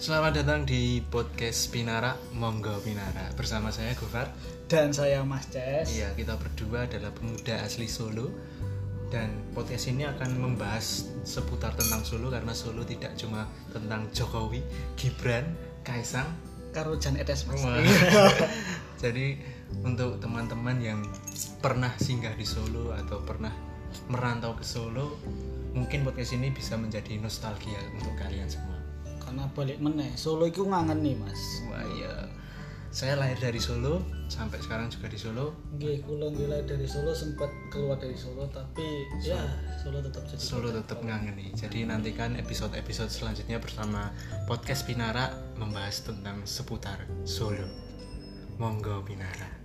Selamat datang di podcast Pinara Monggo Pinara bersama saya Gofar. Dan saya Mas Ces. Iya, kita berdua adalah pemuda asli Solo dan podcast ini akan membahas seputar tentang Solo karena Solo tidak cuma tentang Jokowi, Gibran, Kaisang, Karo Jan Etes Mas. Jadi untuk teman-teman yang pernah singgah di Solo atau pernah merantau ke Solo, mungkin podcast ini bisa menjadi nostalgia untuk kalian semua. Karena balik meneh, Solo itu ngangen nih Mas. Wah iya, saya lahir dari Solo sampai sekarang juga di Solo. Nggih, kula nggih dari Solo sempat keluar dari Solo tapi ya Solo tetap jadi Solo tetap ngangeni. Jadi nantikan episode-episode selanjutnya bersama podcast Pinara membahas tentang seputar Solo. Monggo Pinara.